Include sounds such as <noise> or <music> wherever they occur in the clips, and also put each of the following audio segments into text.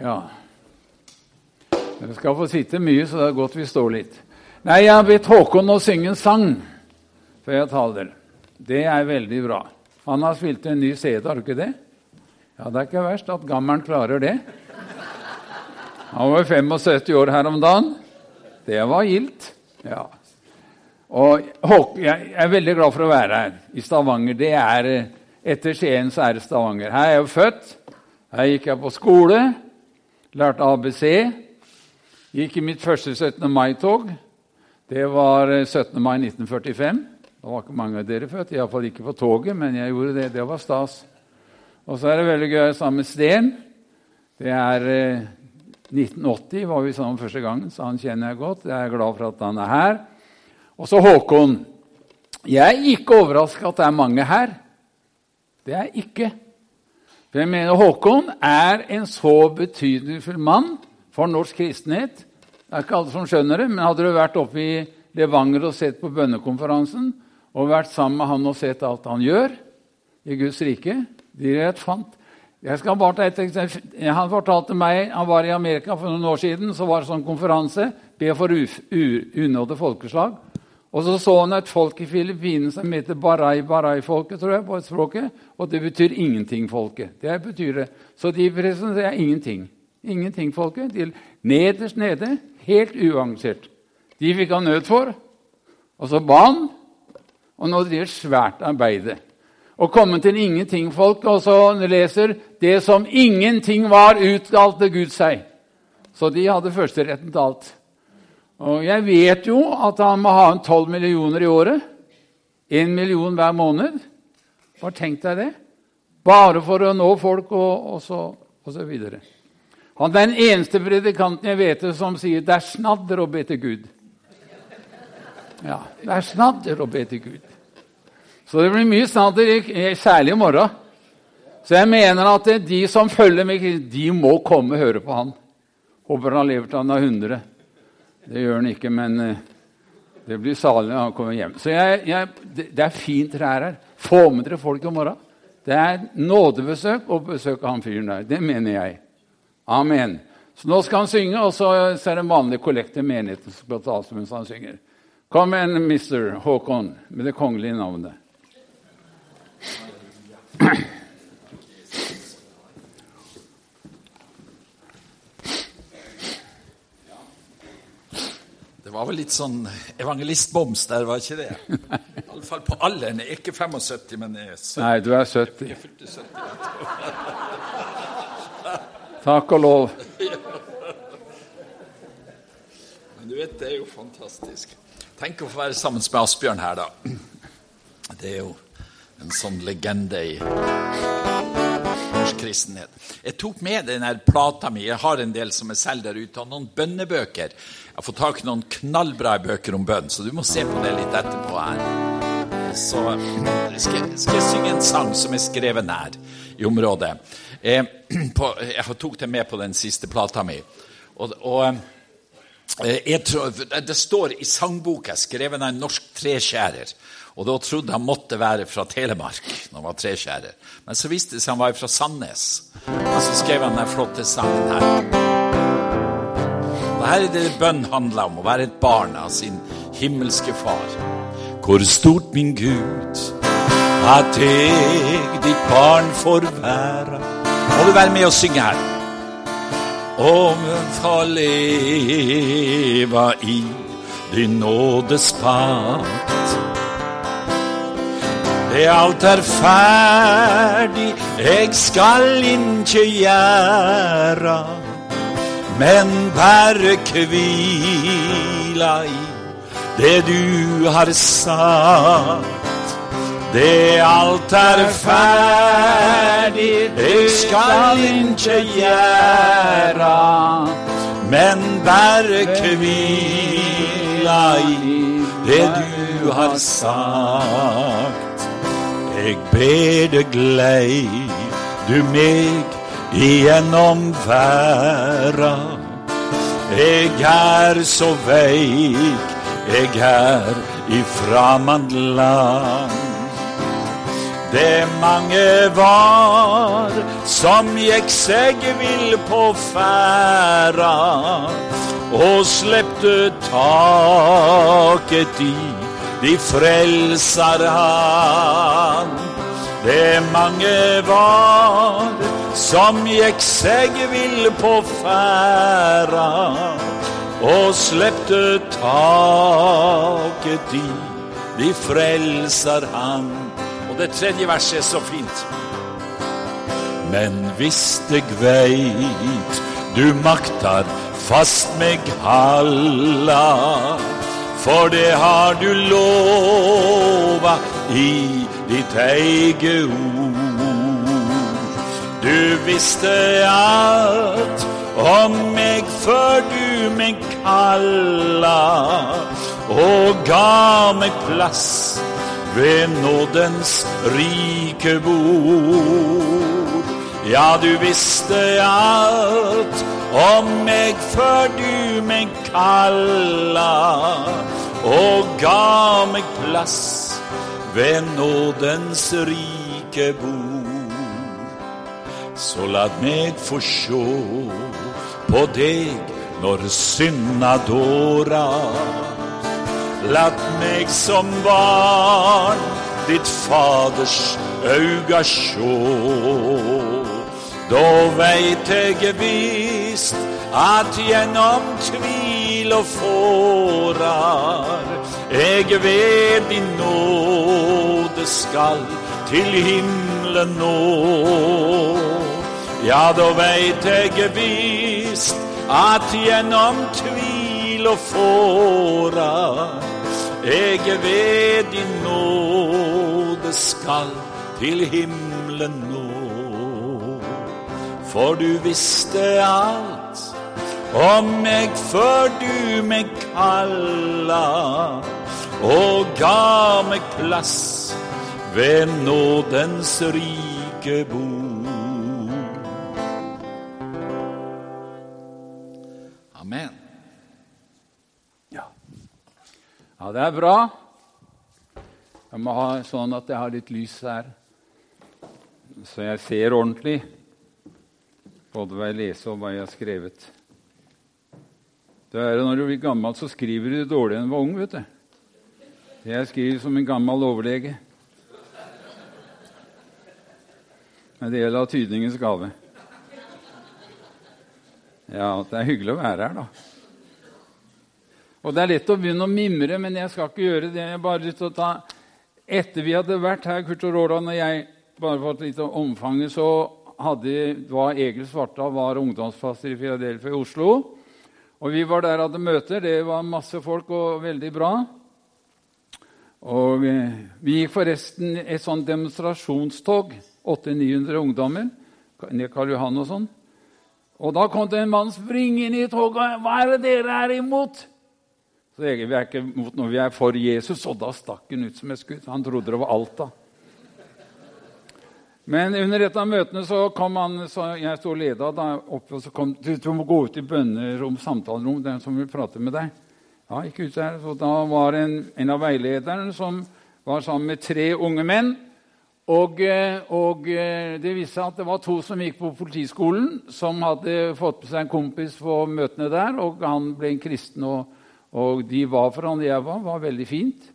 Ja. Dere skal få sitte mye, så det er godt vi står litt. Nei, jeg har bedt Håkon å synge en sang før jeg taler. Det er veldig bra. Han har spilt en ny CD, har du ikke det? Ja, Det er ikke verst at gammelen klarer det. Han var 75 år her om dagen. Det var gildt. Ja. Og Håkon, Jeg er veldig glad for å være her i Stavanger. Det er, Etter Skien så er det Stavanger. Her er jeg jo født. Her gikk jeg på skole, lærte ABC. Gikk i mitt første 17. mai-tog. Det var 17. mai 1945. Det var ikke mange av dere født, iallfall ikke på toget, men jeg gjorde det. Det var stas. Og så er det veldig gøy sammen med Sten. Det er eh, 1980 var vi sammen første gangen, så han kjenner jeg godt. Jeg er glad for at han er her. Og så Håkon. Jeg er ikke overraska at det er mange her. Det er jeg ikke. For jeg mener Håkon er en så betydningsfull mann for norsk kristenhet. Det er ikke alle som skjønner det, men hadde du vært oppe i Levanger og sett på bønnekonferansen og vært sammen med han og sett alt han gjør i Guds rike de rett fant. Jeg skal bare ta et eksempel. Han fortalte meg, han var i Amerika for noen år siden. så var det sånn konferanse, Be for unådde folkeslag. Og så så han et folk i Filippinene som heter barai-barai-folket, tror jeg, på et språket. Og det betyr ingenting-folket. Det betyr det. Så de presenterer ingenting. Ingenting-folket. De nederst nede, helt uavansert. De fikk han nød for. Og så ba han, og nå driver svært arbeidet. Og komme til ingenting-folk, og så leser 'Det som ingenting var, utgalte Gud seg'. Så de hadde førsteretten til alt. Og jeg vet jo at han må ha en 12 millioner i året. Én million hver måned. Bare tenk deg det. Bare for å nå folk og, og, så, og så videre. Han er den eneste predikanten jeg vet som sier 'det er snadder å be til Gud'. Ja, det er snadder å be til Gud. Så det blir mye snadder, særlig i morgen. Så jeg mener at de som følger med, de må komme og høre på han. Håper han lever til han er 100. Det gjør han ikke, men eh, det blir salig når han kommer hjem. Så jeg, jeg, det er fint dere er her. Få med dere folk i morgen. Det er nådebesøk å besøke han fyren der. Det mener jeg. Amen. Så nå skal han synge, og så er det en vanlig kollekt til menigheten som skal tas mens han synger. Kom igjen, mister Håkon, med det kongelige navnet. <clears throat> Det var vel litt sånn evangelistboms der, var ikke det? <laughs> Iallfall på alderen. Jeg er ikke 75, men jeg er 70. Nei, du er 70. Jeg fylte 70. <laughs> Takk og lov. <laughs> Men du vet, det er jo fantastisk. Tenk å få være sammen med Asbjørn her, da. Det er jo en sånn legende i kristenhet. Jeg tok med denne plata mi. Jeg har en del som jeg selger der ute, og noen bønnebøker. Jeg har fått tak i noen knallbra bøker om bønn, så du må se på det litt etterpå her. Så skal, skal jeg synge en sang som er skrevet nær i området. Jeg, <clears throat> på, jeg tok det med på den siste plata mi. Og, og eh, tror, det står i sangboka skrevet av en norsk treskjærer. Og da trodde han måtte være fra Telemark når han var treskjærer. Men så viste det seg han var fra Sandnes. Og så skrev han den flotte sangen her. Og her er det bønn handler om, å være et barn av sin himmelske far. Hvor stort, min Gud, at eg ditt barn får være. Må du være med og synge her. Om få leva i din nådes pakt. Det alt er ferdig, jeg skal ikke gjera men berre kvila i det du har sagt. Det alt er ferdig, eg skal ikke gjøre, men berre kvila i det du har sagt. Jeg ber deg glei du meg igjennom verda. Jeg er så veik, jeg er i framand land. Det mange var som gikk seg vill på ferda og slepte taket i de frelser han. Det mange var som gikk seg vill på færa og slepte taket i de frelser han. Og det tredje verset er så fint. Men hvis deg veit du maktar fast meg halla, for det har du lova i ditt eget ord. Du visste alt om meg før du meg kalla, og ga meg plass ved nådens rike bord. Ja, du visste alt om meg før du meg kalla, og ga meg plass ved nådens rike bord. Så la meg få sjå på deg når synda dåra. Latt meg som barn ditt faders auga sjå. Da veit eg visst at gjennom tvil og fårar eg ved din nåde skal til himmelen nå. Ja, da veit eg visst at gjennom tvil og fårar eg ved din nåde skal til himmelen nå. For du visste alt om meg før du meg kalla, og ga meg plass ved nådens rike bord. Amen. Ja. ja, det er bra. Jeg må ha sånn at jeg har litt lys her, så jeg ser ordentlig. Både hva jeg leser og hva jeg har skrevet. Det er Når du blir gammel, så skriver du dårligere enn du var ung. vet du. Jeg skriver som en gammel overlege. Det gjelder av tydningens gave. Ja, det er hyggelig å være her, da. Og Det er lett å begynne å mimre, men jeg skal ikke gjøre det. Jeg bare lyst til å ta Etter vi hadde vært her, Kurt og Roland og jeg, bare for et lite omfanget, så hadde, var Egil Svartdal var ungdomsfaster i Filadelfia i Oslo. Og Vi var der og hadde møter. Det var masse folk og veldig bra. Og eh, Vi gikk forresten et sånn demonstrasjonstog. 800-900 ungdommer ned Karl Johan og sånn. Og Da kom det en mann springende i toget. 'Hva er det dere er imot?' Så Egil, vi er ikke imot noe, vi er for Jesus. Og da stakk han ut som et skudd. Han trodde det var Alta. Men under et av møtene så kom han, så jeg sto og leda da, opp, og så kom du, du må gå ut i bønnerom, samtalerom, den som vil prate med deg. Ja, gikk ut der. Så da var en, en av veilederne som var sammen med tre unge menn. Og, eh, og, eh, det viste seg at det var to som gikk på politiskolen, som hadde fått med seg en kompis på møtene der, og han ble en kristen. Og, og de var for han jeg var. var veldig fint.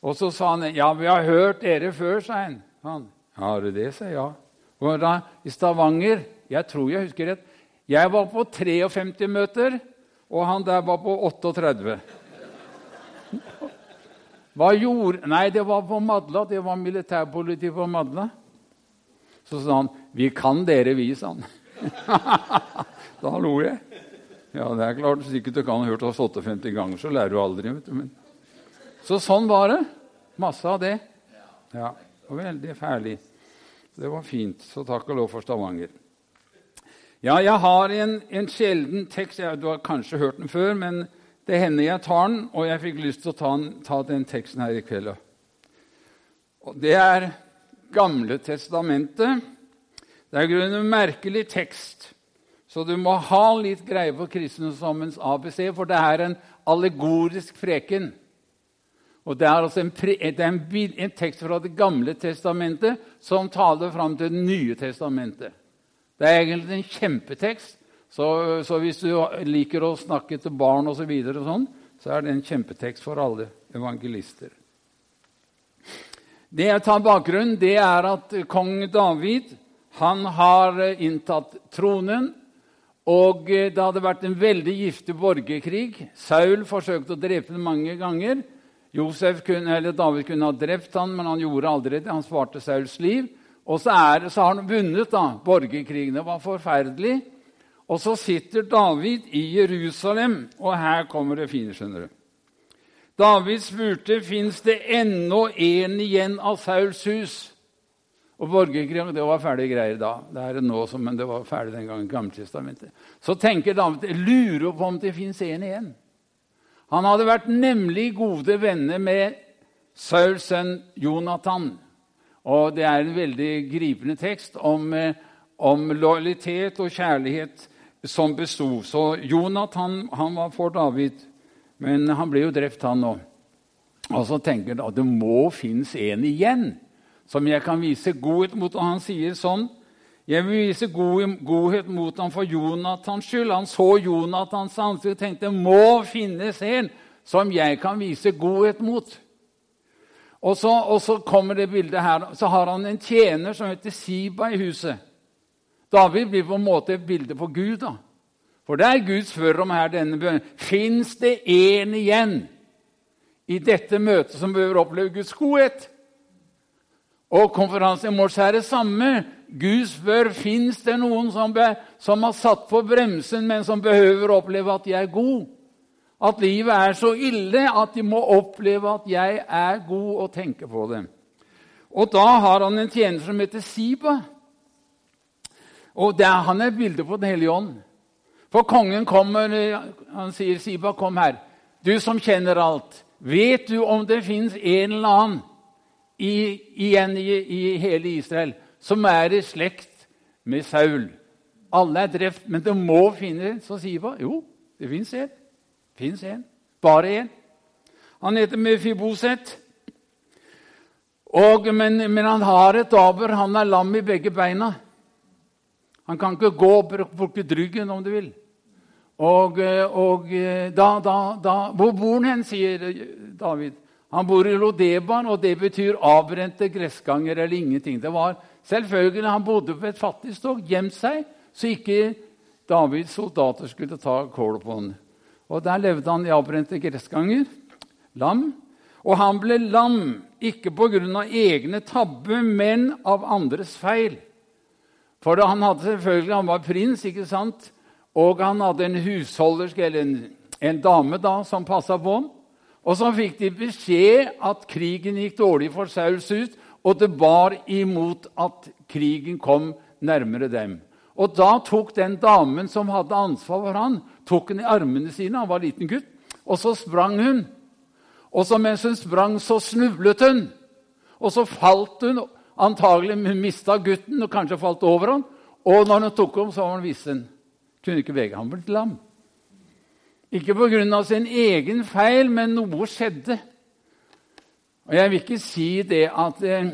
Og så sa han ja, vi har hørt dere før, sa han. Har du det, sa jeg. Ja. Og da, I Stavanger Jeg tror jeg husker rett. Jeg var på 53 møter, og han der var på 38. Hva gjorde Nei, det var på Madla. Det var militærpoliti på Madla. Så sa han 'Vi kan dere, vi', sa han. <laughs> da lo jeg. Ja, det er klart. Sikkert du kan ha hørt oss 58 ganger, så lærer du aldri. vet du. Men. Så sånn var det. Masse av det. Ja, og Veldig ferdig. Det var fint. Så takk og lov for Stavanger. Ja, jeg har en, en sjelden tekst. du har kanskje hørt den før, men det hender jeg tar den, og jeg fikk lyst til å ta, den, ta den teksten her i kveld. Og det er Gamle testamentet. Det er grunnen en merkelig tekst, så du må ha litt greie på kristendommens ABC, for det er en allegorisk preken. Og Det er altså en, er en, en tekst fra Det gamle testamentet som taler fram til Det nye testamentet. Det er egentlig en kjempetekst. Så, så hvis du liker å snakke til barn osv., så, videre, sånn, så er det en kjempetekst for alle evangelister. Det jeg tar bakgrunnen, det er at kong David han har inntatt tronen. Og det hadde vært en veldig giftig borgerkrig. Saul forsøkte å drepe ham mange ganger. Kunne, David kunne ha drept han, men han gjorde aldri det. Han svarte Sauls liv. Og så, er, så har han vunnet da, borgerkrigen. Var forferdelig. Og så sitter David i Jerusalem, og her kommer det fine, skjønner du. David spurte fins det ennå en igjen av Sauls hus. Og borgerkrig det var ferdige greier da. Det er det nå, men det var ferdig den gangen. Så tenker David lurer på om det fins en igjen. Han hadde vært nemlig gode venner med Sauls sønn Jonathan. Og det er en veldig gripende tekst om, eh, om lojalitet og kjærlighet som besto. Så Jonathan han var for David, men han ble jo drept, han òg. Og så tenker han at det må finnes en igjen som jeg kan vise godhet mot. Og han sier sånn jeg vil vise god, godhet mot ham for Jonathans skyld. Han så Jonathans ansikt og tenkte det må finnes en som jeg kan vise godhet mot. Og så, og så kommer det bildet her. Så har han en tjener som heter Siba i huset. David blir på en måte et bilde på Gud. da. For det er Gud spør om her denne bønnen. Fins det én igjen i dette møtet som behøver oppleve Guds godhet? Og konferansen i morges er det samme. Gud spør fins det noen som, be, som, har satt på bremsen, men som behøver å oppleve at de er god. At livet er så ille at de må oppleve at jeg er god, og tenke på det. Og da har han en tjener som heter Siba. Og er, Han er et bilde på Den hellige ånd. For kongen kommer, han sier, 'Siba, kom her. Du som kjenner alt. Vet du om det fins en eller annen i, igjen i, i, hele Israel, som er i slekt med Saul. Alle er drept, men det må finnes Så sier hva? Jo, det fins en. Fins en. Bare én. Han heter Mefiboset. Og, men, men, han har et aber. Han er lam i begge beina. Han kan ikke gå og bruke ryggen, om du vil. Og, og da, da, da, Hvor bor han hen, sier David. Han bor i Lodeban, og det betyr avbrente gressganger eller ingenting. Det var selvfølgelig, Han bodde på et fattig fattigstog, gjemt seg, så ikke Davids soldater skulle ta kål på han. Og Der levde han i avbrente gressganger, lam. Og han ble lam, ikke pga. egne tabber, men av andres feil. For han hadde selvfølgelig, han var prins, ikke sant? og han hadde en husholderske, eller en, en dame da, som passa på ham. Og så fikk de beskjed at krigen gikk dårlig for Sauls hus, og det bar imot at krigen kom nærmere dem. Og da tok den damen som hadde ansvar for han, tok han i armene sine, han var en liten gutt, og så sprang hun. Og så mens hun sprang, så snublet hun. Og så falt hun. Antagelig mista gutten og kanskje falt over han. Og når hun tok ham, så var han vissen. Kunne ikke bevege. Han ble lam. Ikke pga. sin egen feil, men noe skjedde. Og Jeg vil ikke si det at eh,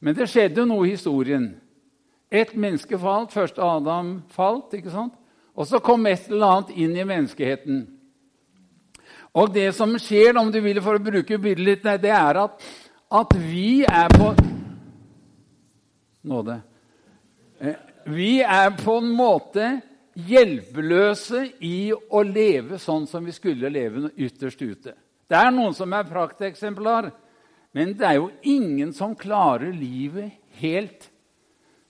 Men det skjedde noe i historien. Et menneske falt. Først Adam falt. ikke sant? Og så kom et eller annet inn i menneskeheten. Og det som skjer, om du vil for å bruke bildet litt, det er at, at vi er på Nåde. Eh, vi er på en måte hjelpeløse i å leve sånn som vi skulle leve ytterst ute. Det er noen som er prakteksemplar, men det er jo ingen som klarer livet helt.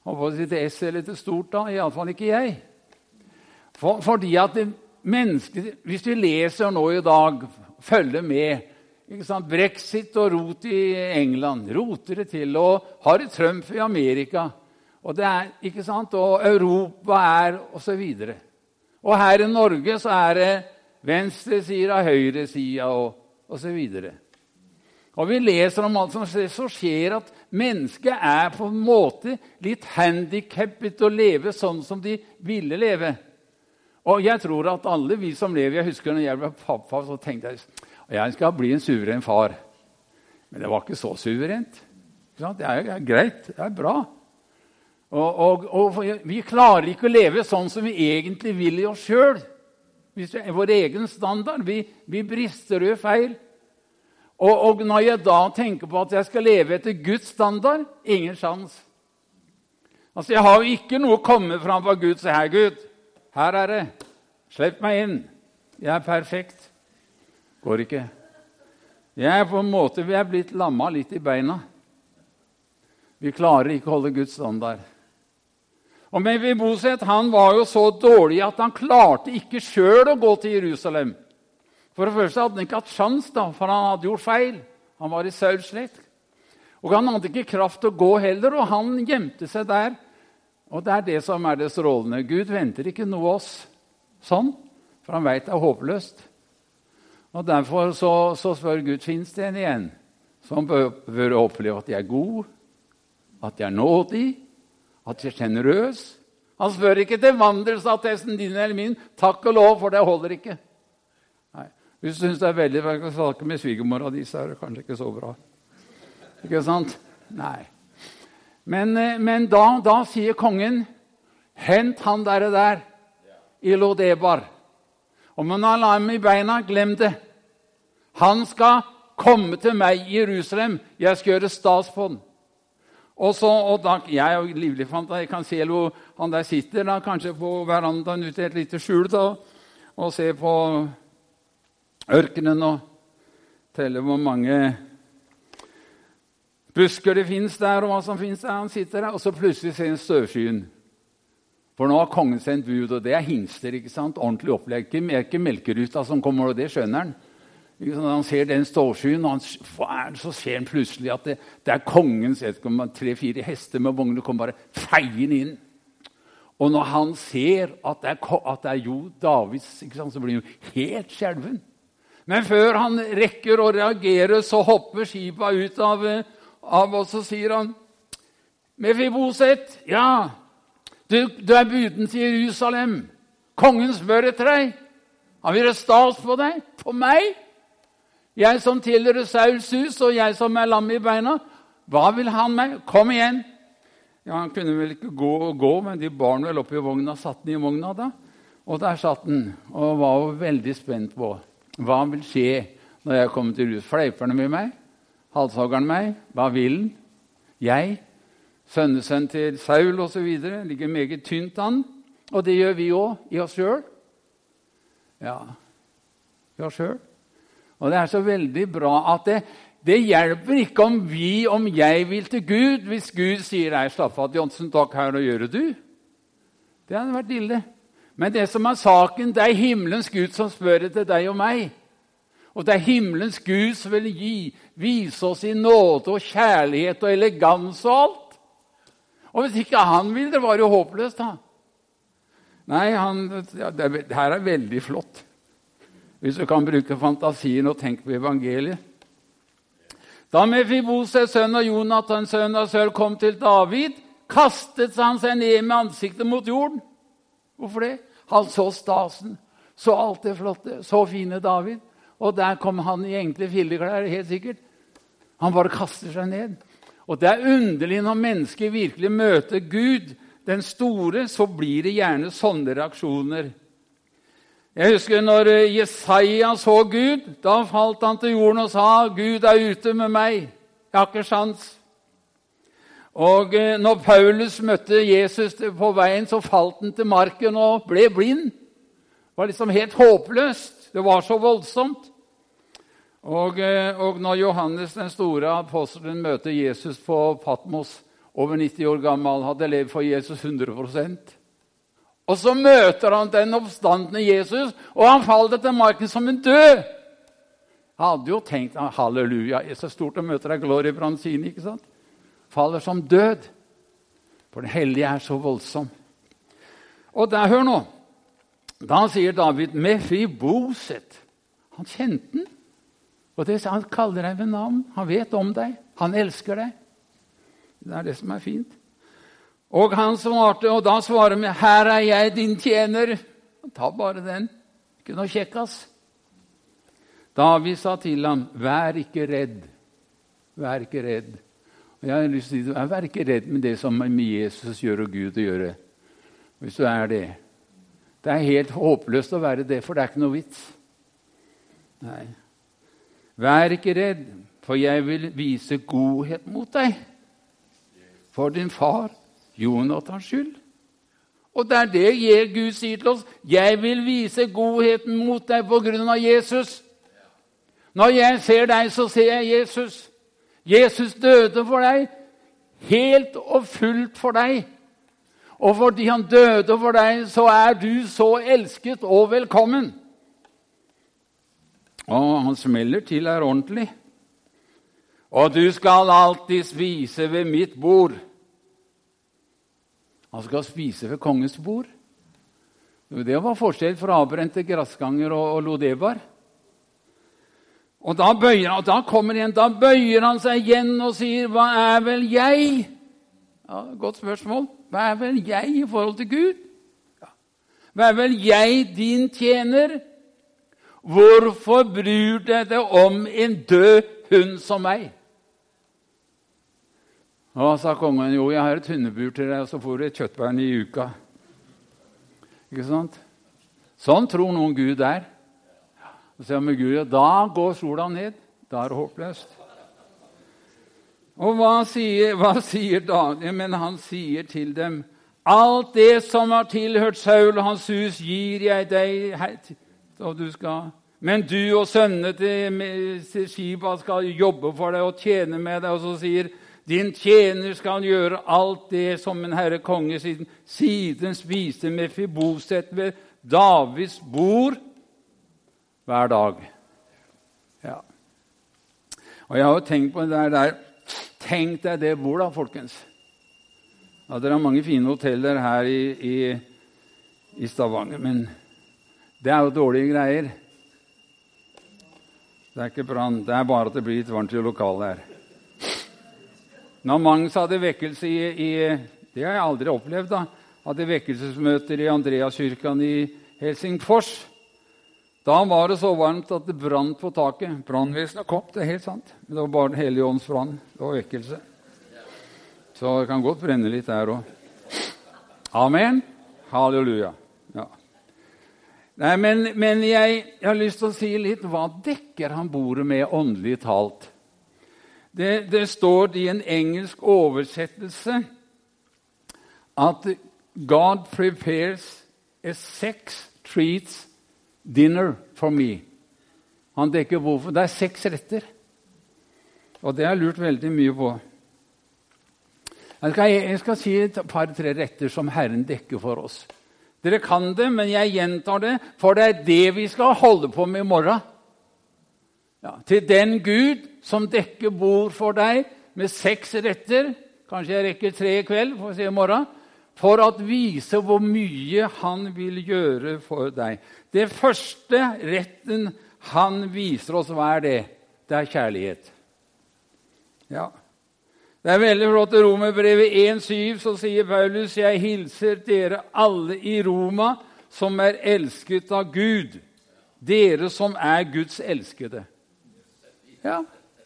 Og på sitt S eller til stort, da. Iallfall ikke jeg. For, fordi at mennesker, Hvis vi leser nå i dag, følger med Brexit og rot i England, roter det til, og har det Trump i Amerika og det er, ikke sant? Og Europa er osv. Og, og her i Norge så er det venstresida, høyresida og osv. Og, og vi leser om alt som skjer, så skjer at mennesket er på en måte litt handikappet å leve sånn som de ville leve. Og jeg tror at alle vi som lever Jeg husker når jeg ble pappa, så tenkte jeg at jeg skal bli en suveren far. Men det var ikke så suverent. Er, det er greit. Det er bra. Og, og, og, vi klarer ikke å leve sånn som vi egentlig vil i oss sjøl. Vår egen standard. Vi, vi brister og feil. Og, og, når jeg da tenker på at jeg skal leve etter Guds standard ingen sjans. Altså, Jeg har jo ikke noe å komme fram for Gud Se her, Gud, her er det. Slipp meg inn. Jeg er perfekt.' Går ikke. Jeg er på en måte, Vi er blitt lamma litt i beina. Vi klarer ikke å holde Guds standard. Og Mefiboset han var jo så dårlig at han klarte ikke sjøl å gå til Jerusalem. For det første hadde han ikke hatt sjans, da, for han hadde gjort feil. Han var i Sauls. Og han hadde ikke kraft til å gå heller, og han gjemte seg der. Og det er det som er det strålende. Gud venter ikke noe av oss sånn, for han veit det er håpløst. Og Derfor så, så spør Gud fins det en igjen som bør, bør oppleve at de er god, at de er nådig, at jeg er sjenerøs. Han spør ikke til vandelsattesten din eller min. Takk og lov, for det holder ikke. Nei. Hvis du syns det er veldig å snakke med svigermora di, så er det kanskje ikke så bra. Ikke sant? Nei. Men, eh, men da, da, sier kongen, 'Hent han derre der i Lodebar.' Om han har lam i beina, glem det. Han skal komme til meg i Jerusalem. Jeg skal gjøre stas på han. Og, så, og da, Jeg jo livlig hvor han der sitter, da, kanskje på verandaen ute i et lite skjul, da, og ser på ørkenen og teller hvor mange busker det fins der, og hva som fins der. Han sitter der, og så plutselig ser han støvskyen. For nå har kongen sendt bud, og det er hingster. ikke sant? Ordentlig opplegg. Det er ikke melkeruta som kommer, og det skjønner han. Når han ser den stålskyen, og han, så ser han plutselig at det, det er kongens tre-fire hester med vogner kommer bare feiende inn. Og når han ser at det er, at det er jo Davids, sant, så blir han jo helt skjelven. Men før han rekker å reagere, så hopper skipa ut av, av og så sier han Mefiboset, ja, du, du er buden til Jerusalem. Kongen spør etter deg. Han vil ha stas på deg. På meg? Jeg som tilhører Sauls hus, og jeg som er lam i beina. Hva vil han meg? Kom igjen! Ja, Han kunne vel ikke gå og gå, men de bar vel opp i vogna, satt den i vogna da. Og der satt den og var jo veldig spent på hva vil skje når jeg kommer til hus. Fleiper han med meg? Halshogger han meg? Hva vil han? Jeg, sønnesønn til Saul osv., ligger meget tynt an. Og det gjør vi òg i oss sjøl. Ja, i oss sjøl. Og det er så veldig bra at det, det hjelper ikke om vi, om jeg vil til Gud, hvis Gud sier 'Nei, slapp av, Johnsen, takk her, og gjør det du'. Det hadde vært ille. Men det som er saken, det er himmelens Gud som spør etter deg og meg. Og det er himmelens Gud som vil gi, vise oss i nåde og kjærlighet og elegans og alt. Og hvis ikke han vil, det var jo håpløst, da. Nei, han, ja, det her er veldig flott hvis du kan bruke fantasien og tenke på evangeliet. Da Mefiboses sønn av Jonathans sønn av Sør, kom til David, kastet han seg ned med ansiktet mot jorden. Hvorfor det? Han så stasen, så alt det flotte, så fine David. Og der kom han i enkle filleklær, helt sikkert. Han bare kaster seg ned. Og det er underlig når mennesker virkelig møter Gud, den store, så blir det gjerne sånne reaksjoner. Jeg husker når eh, Jesaja så Gud. Da falt han til jorden og sa, 'Gud er ute med meg. Jeg har ikke sjans.' Og eh, når Paulus møtte Jesus på veien, så falt han til marken og ble blind. Det var liksom helt håpløst. Det var så voldsomt. Og, eh, og når Johannes den store apostelen møter Jesus på Patmos, over 90 år gammel, hadde levd for Jesus 100 og så møter han den oppstandende Jesus, og han faller til marken som en død. Jeg hadde jo tenkt halleluja, det er så stort å møte deg, Glory Branzini. ikke sant? Faller som død. For den hellige er så voldsom. Og der, hør nå. Da sier David Mefiboset. Han kjente den. Og det, Han kaller deg ved navn. Han vet om deg. Han elsker deg. Det er det som er fint. Og han svarte, og da svarer vi, 'Her er jeg, din tjener.' Ta bare den. Ikke noe kjekkas. David sa til ham, 'Vær ikke redd'. Vær ikke redd. Og jeg har lyst til å si, Vær ikke redd med det som med Jesus gjør og Gud å gjøre. Hvis du er det. Det er helt håpløst å være det, for det er ikke noe vits. Nei. Vær ikke redd, for jeg vil vise godhet mot deg. For din far Jonathans skyld. Og det er det Gud sier til oss. 'Jeg vil vise godheten mot deg på grunn av Jesus.' Når jeg ser deg, så ser jeg Jesus. Jesus døde for deg, helt og fullt for deg. Og fordi han døde for deg, så er du så elsket og velkommen. Og han smeller til her ordentlig. Og du skal alltid spise ved mitt bord. Han skal spise ved kongens bord. Det var forskjell fra avbrente gressganger og, lodebar. Og da, bøyer, og da kommer igjen, da bøyer han seg igjen og sier, 'Hva er vel jeg?' Ja, Godt spørsmål. Hva er vel jeg i forhold til Gud? Hva er vel jeg, din tjener? Hvorfor bryr deg om en død hund som meg? Og sa kongen, jo, jeg har et hundebur til deg, og så får du et kjøttbein i uka. Ikke sant? Sånn tror noen Gud er. Og så med Gud, Da går sola ned. Da er det håpløst. Og hva sier, hva sier Daniel? Men han sier til dem Alt det som har tilhørt Saul og hans hus, gir jeg deg, og du skal Men du og sønnene til Skiba skal jobbe for deg og tjene med deg. Og så sier din tjener skal gjøre alt det som en herre konge siden, siden spiste med Fiboset ved Davids bord hver dag. Ja. Og jeg har jo tenkt på det der Tenk deg det bor, da, folkens. Ja, dere har mange fine hoteller her i, i, i Stavanger, men det er jo dårlige greier. Det er ikke brann, det er bare at det blir litt varmt i lokalet her. Når Mangs hadde vekkelse i, i, Det har jeg aldri opplevd. da, Hadde vekkelsesmøter i Andreaskirken i Helsingfors. Da var det så varmt at det brant på taket. Brannvesenet kom, det er helt sant. Men det var bare Den hellige ånds brann. Det var vekkelse. Så det kan godt brenne litt der òg. Amen. Halleluja. Ja. Nei, men, men jeg, jeg, har lyst til å si litt Hva dekker han bordet med, åndelig talt? Det, det står i en engelsk oversettelse at God prepares a sex treats dinner for me. Han dekker hvorfor. Det er seks retter. Og det har jeg lurt veldig mye på. Jeg skal, jeg skal si et par-tre retter som Herren dekker for oss. Dere kan det, men jeg gjentar det, for det er det vi skal holde på med i morgen. Ja, til den Gud som dekker bord for deg med seks retter Kanskje jeg rekker tre i kveld, får se i morgen. For å vise hvor mye han vil gjøre for deg. Det første retten han viser oss, hva er det? Det er kjærlighet. Ja. Det er veldig flott. I Romerbrevet 1,7 så sier Paulus.: Jeg hilser dere alle i Roma som er elsket av Gud, dere som er Guds elskede. Ja,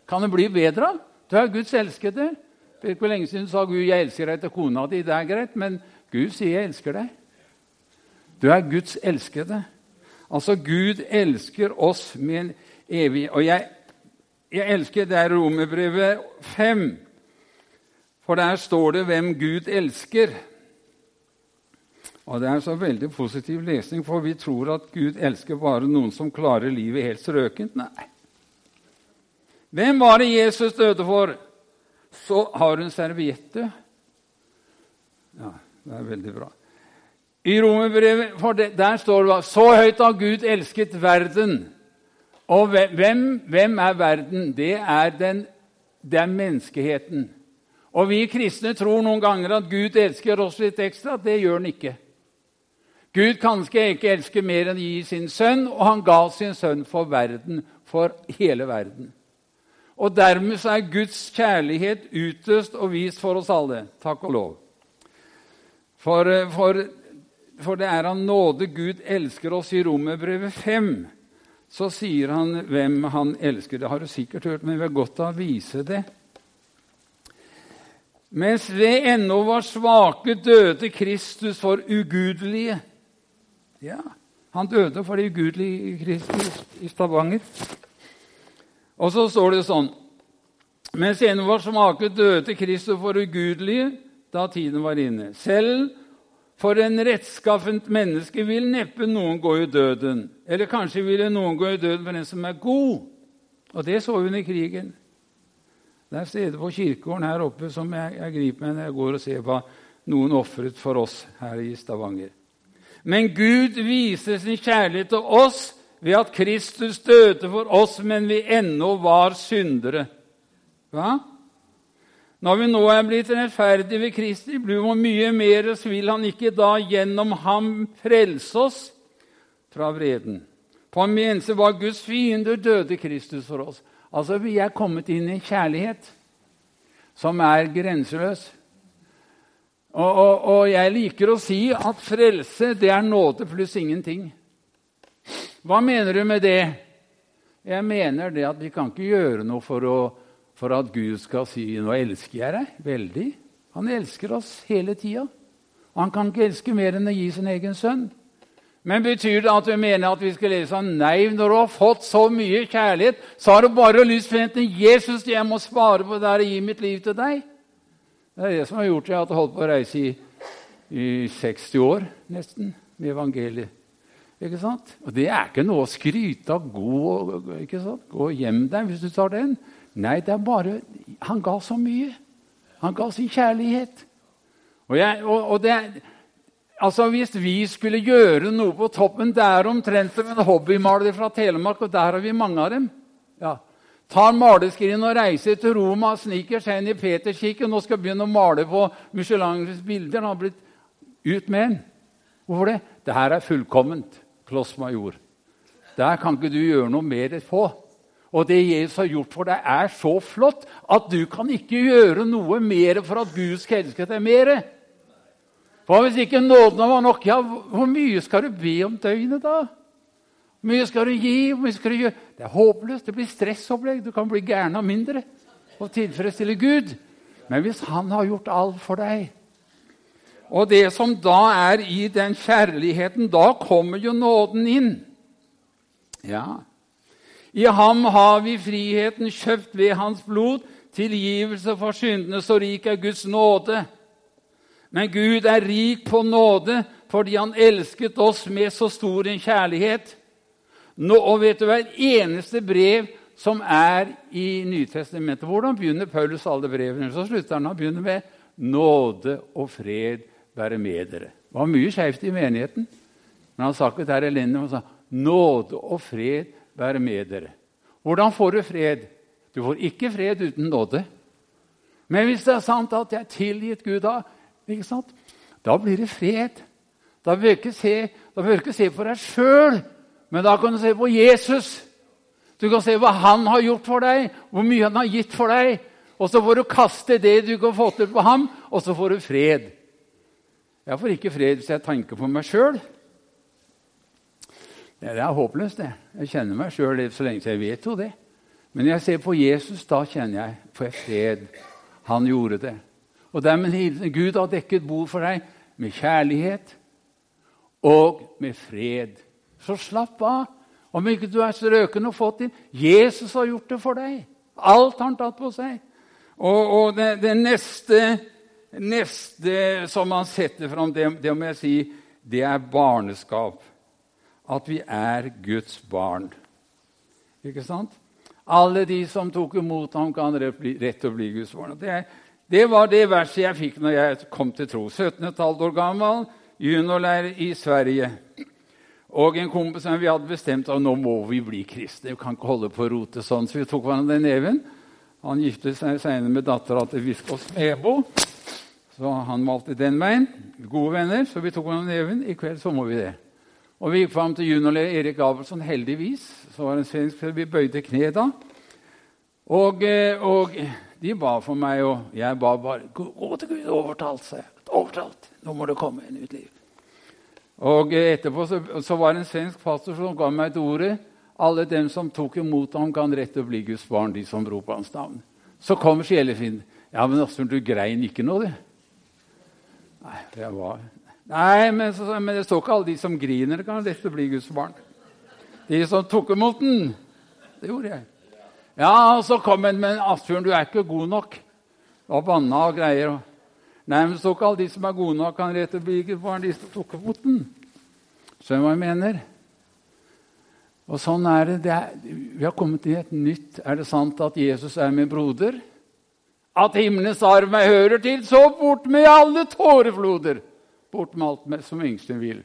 Kan det bli bedre? Du er Guds elskede. Ikke hvor lenge siden du sa Gud, 'Jeg elsker deg' til kona di. Det er greit, men Gud sier 'jeg elsker deg'. Du er Guds elskede. Altså, Gud elsker oss med en evig Og jeg, jeg elsker det er Romerbrevet 5, for der står det hvem Gud elsker. Og Det er så veldig positiv lesning, for vi tror at Gud elsker bare noen som klarer livet helt strøkent. Nei. Hvem var det Jesus døde for? Så har hun serviette. Ja, det er veldig bra. I Romerbrevet der står det så høyt har Gud elsket verden. Og hvem, hvem er verden? Det er, den, det er menneskeheten. Og vi kristne tror noen ganger at Gud elsker oss litt ekstra. Det gjør han ikke. Gud kan ikke elske mer enn å gi sin sønn, og han ga sin sønn for verden, for hele verden. Og dermed så er Guds kjærlighet utøst og vist for oss alle. Takk og lov. For, eh, for, for det er av nåde Gud elsker oss i Romerbrevet 5. så sier han hvem han elsker. Det har du sikkert hørt, men vi har godt av å vise det. Mens vi ennå var svake, døde Kristus for ugudelige. Ja, han døde for de ugudelige Kristus i Stavanger. Og så står det sånn Mens ennå var svake, døde Kristus for ugudelige da tiden var inne. Selv for en rettskaffent menneske vil neppe noen gå i døden. Eller kanskje ville noen gå i døden for en som er god. Og det så vi under krigen. Det er steder på kirkegården her oppe som jeg, jeg griper meg når jeg går og ser hva noen ofret for oss her i Stavanger. Men Gud viser sin kjærlighet til oss ved at Kristus døde for oss, men vi ennå var syndere. Hva? Når vi nå er blitt rettferdige ved Kristi blod, hvor mye mer så vil han ikke da gjennom ham frelse oss fra vreden? På en eneste var Guds fiender, døde Kristus for oss. Altså, Vi er kommet inn i en kjærlighet som er grenseløs. Og, og, og, jeg liker å si at frelse, det er nåde pluss ingenting. Hva mener du med det? Jeg mener det at vi kan ikke gjøre noe for å for at Gud skal si 'Nå elsker jeg deg'. Veldig. Han elsker oss hele tida. Han kan ikke elske mer enn å gi sin egen sønn. Men betyr det at du mener at vi skal leve sånn? Nei, når du har fått så mye kjærlighet, så har du bare lyst til å Jesus, jeg må spare på det og gi mitt liv til deg. Det er det som har gjort at jeg har holdt på å reise i, i 60 år nesten med evangeliet. Ikke sant? Og det er ikke noe å skryte av. Gå, ikke sant? Gå hjem deg hvis du tar den. Nei, det er bare Han ga så mye. Han ga sin kjærlighet. Og, jeg, og, og det, altså Hvis vi skulle gjøre noe på toppen Det er omtrent som en hobbymaler fra Telemark, og der har vi mange av dem. Ja. Tar maleskrinet og reiser til Roma, sniker seg inn i Peterskirken og skal begynne å male på Michelangeles bilder. Han har blitt ut med en. Hvorfor det? Det her er fullkomment. Kloss major. Der kan ikke du gjøre noe mer på. Og det Jesus har gjort for deg, er så flott at du kan ikke gjøre noe mer for at Gud skal elske deg mer. For hvis ikke nåden var nok, ja, hvor mye skal du be om døgnet da? Hvor mye skal du gi? Hvor mye skal du gjøre? Det er håpløst. Det blir stressopplegg. Du kan bli gæren av mindre og tilfredsstille Gud. Men hvis Han har gjort alt for deg Og det som da er i den kjærligheten, da kommer jo nåden inn. Ja, i ham har vi friheten kjøpt ved hans blod, tilgivelse for syndene, så rik er Guds nåde. Men Gud er rik på nåde fordi han elsket oss med så stor en kjærlighet. Nå, og vet du hva? eneste brev som er i Nytestamentet Hvordan begynner Paulus alle brevene? Så slutter han Han begynner med 'Nåde og fred være med dere'. Det var mye skeivt i menigheten. Men han sa ikke der er elendig. Han sa 'Nåde og fred være med dere. Hvordan får du fred? Du får ikke fred uten nåde. Men hvis det er sant at jeg er tilgitt Gud, da, da blir det fred. Da bør du ikke se, ikke se på deg sjøl, men da kan du se på Jesus. Du kan se hva han har gjort for deg, hvor mye han har gitt for deg. Og så får du kaste det du kan få til på ham, og så får du fred. Jeg får ikke fred hvis jeg tenker på meg sjøl. Det er håpløst, det. Jeg kjenner meg sjøl så lenge jeg vet jo det. Men når jeg ser på Jesus, da kjenner jeg på fred. Han gjorde det. Og dermed Gud har dekket bord for deg med kjærlighet og med fred. Så slapp av. Om ikke du er strøken og fått inn Jesus har gjort det for deg. Alt har han tatt på seg. Og, og det, det neste, neste, som han setter fram, det, det må jeg si, det er barneskap at vi er Guds barn. Ikke sant? Alle de som tok imot ham, kan rett og bli Guds barn. Det, det, var det verset jeg fikk når jeg kom til tro. 17,5 år gammel, juniorlærer i Sverige. Og en kompis som vi hadde bestemt at nå må vi bli kristne. Vi kan ikke holde på å rote sånn, så vi tok hverandre i neven. Han giftet seg senere med dattera til biskop Smebo. Så han valgte den veien. Gode venner, så vi tok ham i neven. I kveld så må vi det. Og Vi gikk fram til juniorleder Erik Gabelsson, heldigvis. Så var det en svensk, Vi bøyde kne da. Og, eh, og, de ba for meg, og jeg ba bare Gå til Gud, overtalt, sa jeg. Overtalt. Nå må det komme en nytt liv. Og eh, etterpå så, så var det en svensk pastor som ga meg et ordet. Alle dem som tok imot ham, kan rett og bli Guds barn, de som roper hans navn. Så kommer sjelefienden. Ja, men Asbjørn, du grein ikke nå, du. Nei, det var... Nei, men, så, men det står ikke alle de som griner, kan rett og bli Guds barn. De som tok imot den. Det gjorde jeg. Ja, og så kom en, men Asbjørn, du er ikke god nok. Og banna og greier. Nei, men så ikke alle de som er gode nok, kan rett og bli Guds barn, de som tok imot den. Skjønner hva jeg mener? Og sånn er det. det er, vi har kommet til et nytt. Er det sant at Jesus er min broder? At himmelens arv meg hører til, så bort med alle tårefloder! Bort med alt med, som yngste vil.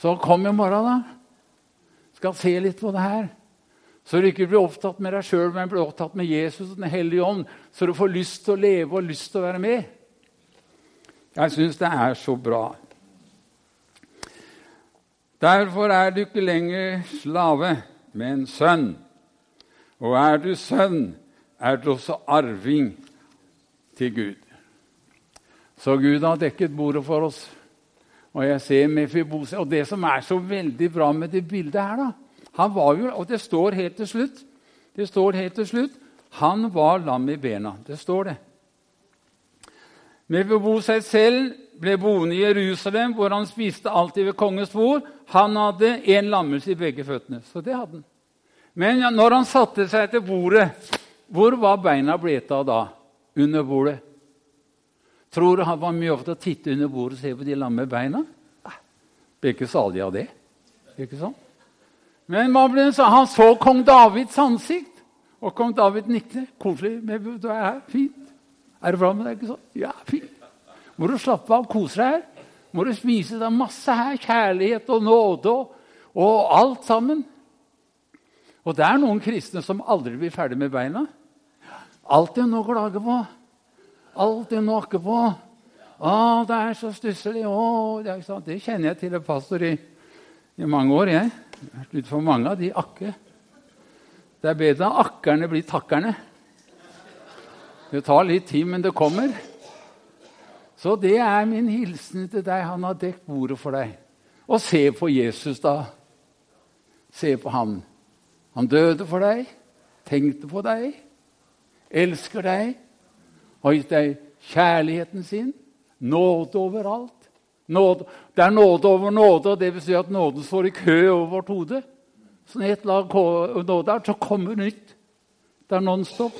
Så kom i morgen, da. Skal se litt på det her. Så du ikke blir opptatt med deg sjøl, men blir opptatt med Jesus og Den hellige ånd, så du får lyst til å leve og lyst til å være med. Jeg syns det er så bra. Derfor er du ikke lenger slave, men sønn. Og er du sønn, er det også arving til Gud. Så Gud har dekket bordet for oss. Og jeg ser Mefibose. Og det som er så veldig bra med det bildet her, da han var jo, Og det står helt til slutt Det står helt til slutt han var lam i bena. Det står det. Mefiboset selv ble boende i Jerusalem, hvor han spiste alltid ved kongens bord. Han hadde en lammelse i begge føttene. Så det hadde han. Men når han satte seg til bordet, hvor var beina blitt av da? Under bordet. Tror du han var mye ofte å titte under bordet og se på de lamme beina? Ble ikke salig av det. Ikke sånn? Men han så kong Davids ansikt, og kong David nikket. Koselig. Du er her. Fint. Er det bra med deg? ikke sånn? Ja, fint. Må du slappe av, kose deg her. Må du spise deg masse her. Kjærlighet og nåde og, og alt sammen. Og det er noen kristne som aldri blir ferdig med beina. Alltid noe å klage på. Alltid noe på. Å, det er så stusslig. Det, det, kjenner jeg til en pastor i, i mange år. jeg. Har vært for mange av de akke. Det er bedre at akkerne blir takkerne. Det tar litt tid, men det kommer. Så det er min hilsen til deg. Han har dekt bordet for deg. Og se på Jesus, da. Se på ham. Han døde for deg, tenkte på deg, elsker deg, har gitt deg kjærligheten sin, nåde overalt. Nåde. Det er nåde over nåde, og det vil si at nåden står i kø over vårt hode. Så når et lag nåde er, så kommer nytt. Det er non-stop.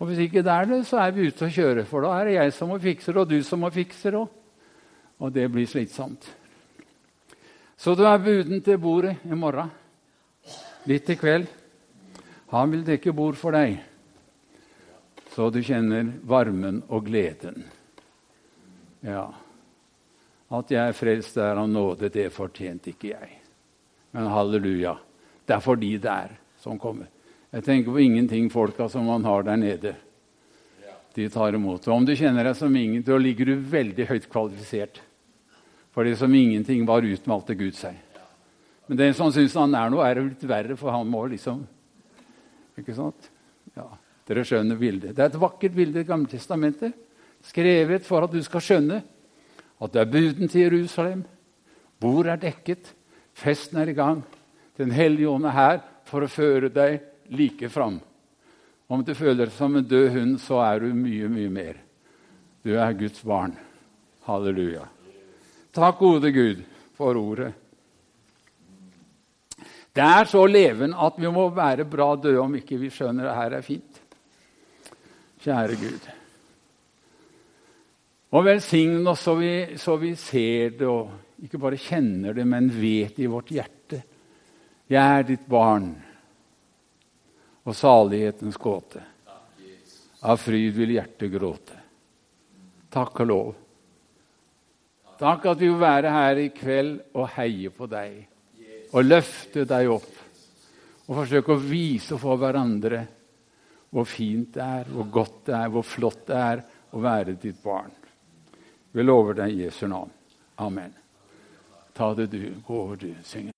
Og hvis ikke det er det, så er vi ute å kjøre. For da er det jeg som må fikse det, og du som må fikse det. Og det blir slitsomt. Så du er buden til bordet i morgen. Litt i kveld. Han vil dekke bord for deg, så du kjenner varmen og gleden. Ja. At jeg er frelst er av nåde, det fortjente ikke jeg. Men halleluja. Det er fordi det er som kommer. Jeg tenker på ingenting folka som man har der nede. De tar imot. Og om du kjenner deg som ingen, da ligger du veldig høyt kvalifisert. For det som ingenting var, utmalte Gud seg. Men den som syns han er noe, er det litt verre, for han må liksom Ikke sant? Dere skjønner bildet. Det er et vakkert bilde i Gamle Testamentet. Skrevet for at du skal skjønne at det er buden til Jerusalem. Bord er dekket. Festen er i gang. Den hellige ånd er her for å føre deg like fram. Om du føler deg som en død hund, så er du mye, mye mer. Du er Guds barn. Halleluja. Takk, gode Gud, for ordet. Det er så levende at vi må være bra døde om ikke vi skjønner det her er fint. Kjære Gud. Og velsign oss så vi, så vi ser det, og ikke bare kjenner det, men vet i vårt hjerte. Jeg er ditt barn og salighetens gåte. Av fryd vil hjertet gråte. Takk og lov. Takk at vi vil være her i kveld og heie på deg og løfte deg opp. Og forsøke å vise for hverandre hvor fint det er, hvor godt det er, hvor flott det er å være ditt barn. Vi lover deg Jesu navn. Amen. Ta det, du. Gå over, du. Syng.